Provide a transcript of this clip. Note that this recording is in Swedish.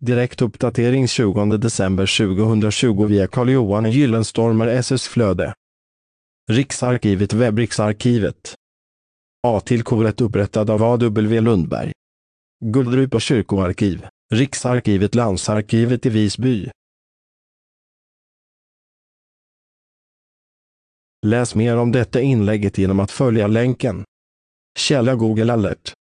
Direktuppdatering 20 december 2020 via Carl-Johan Gyllenstormer SS Flöde. Riksarkivet Webbriksarkivet. A-tillkoret upprättad av A.W. Lundberg. Guldrupa kyrkoarkiv. Riksarkivet Landsarkivet i Visby. Läs mer om detta inlägget genom att följa länken. Källa Google alert.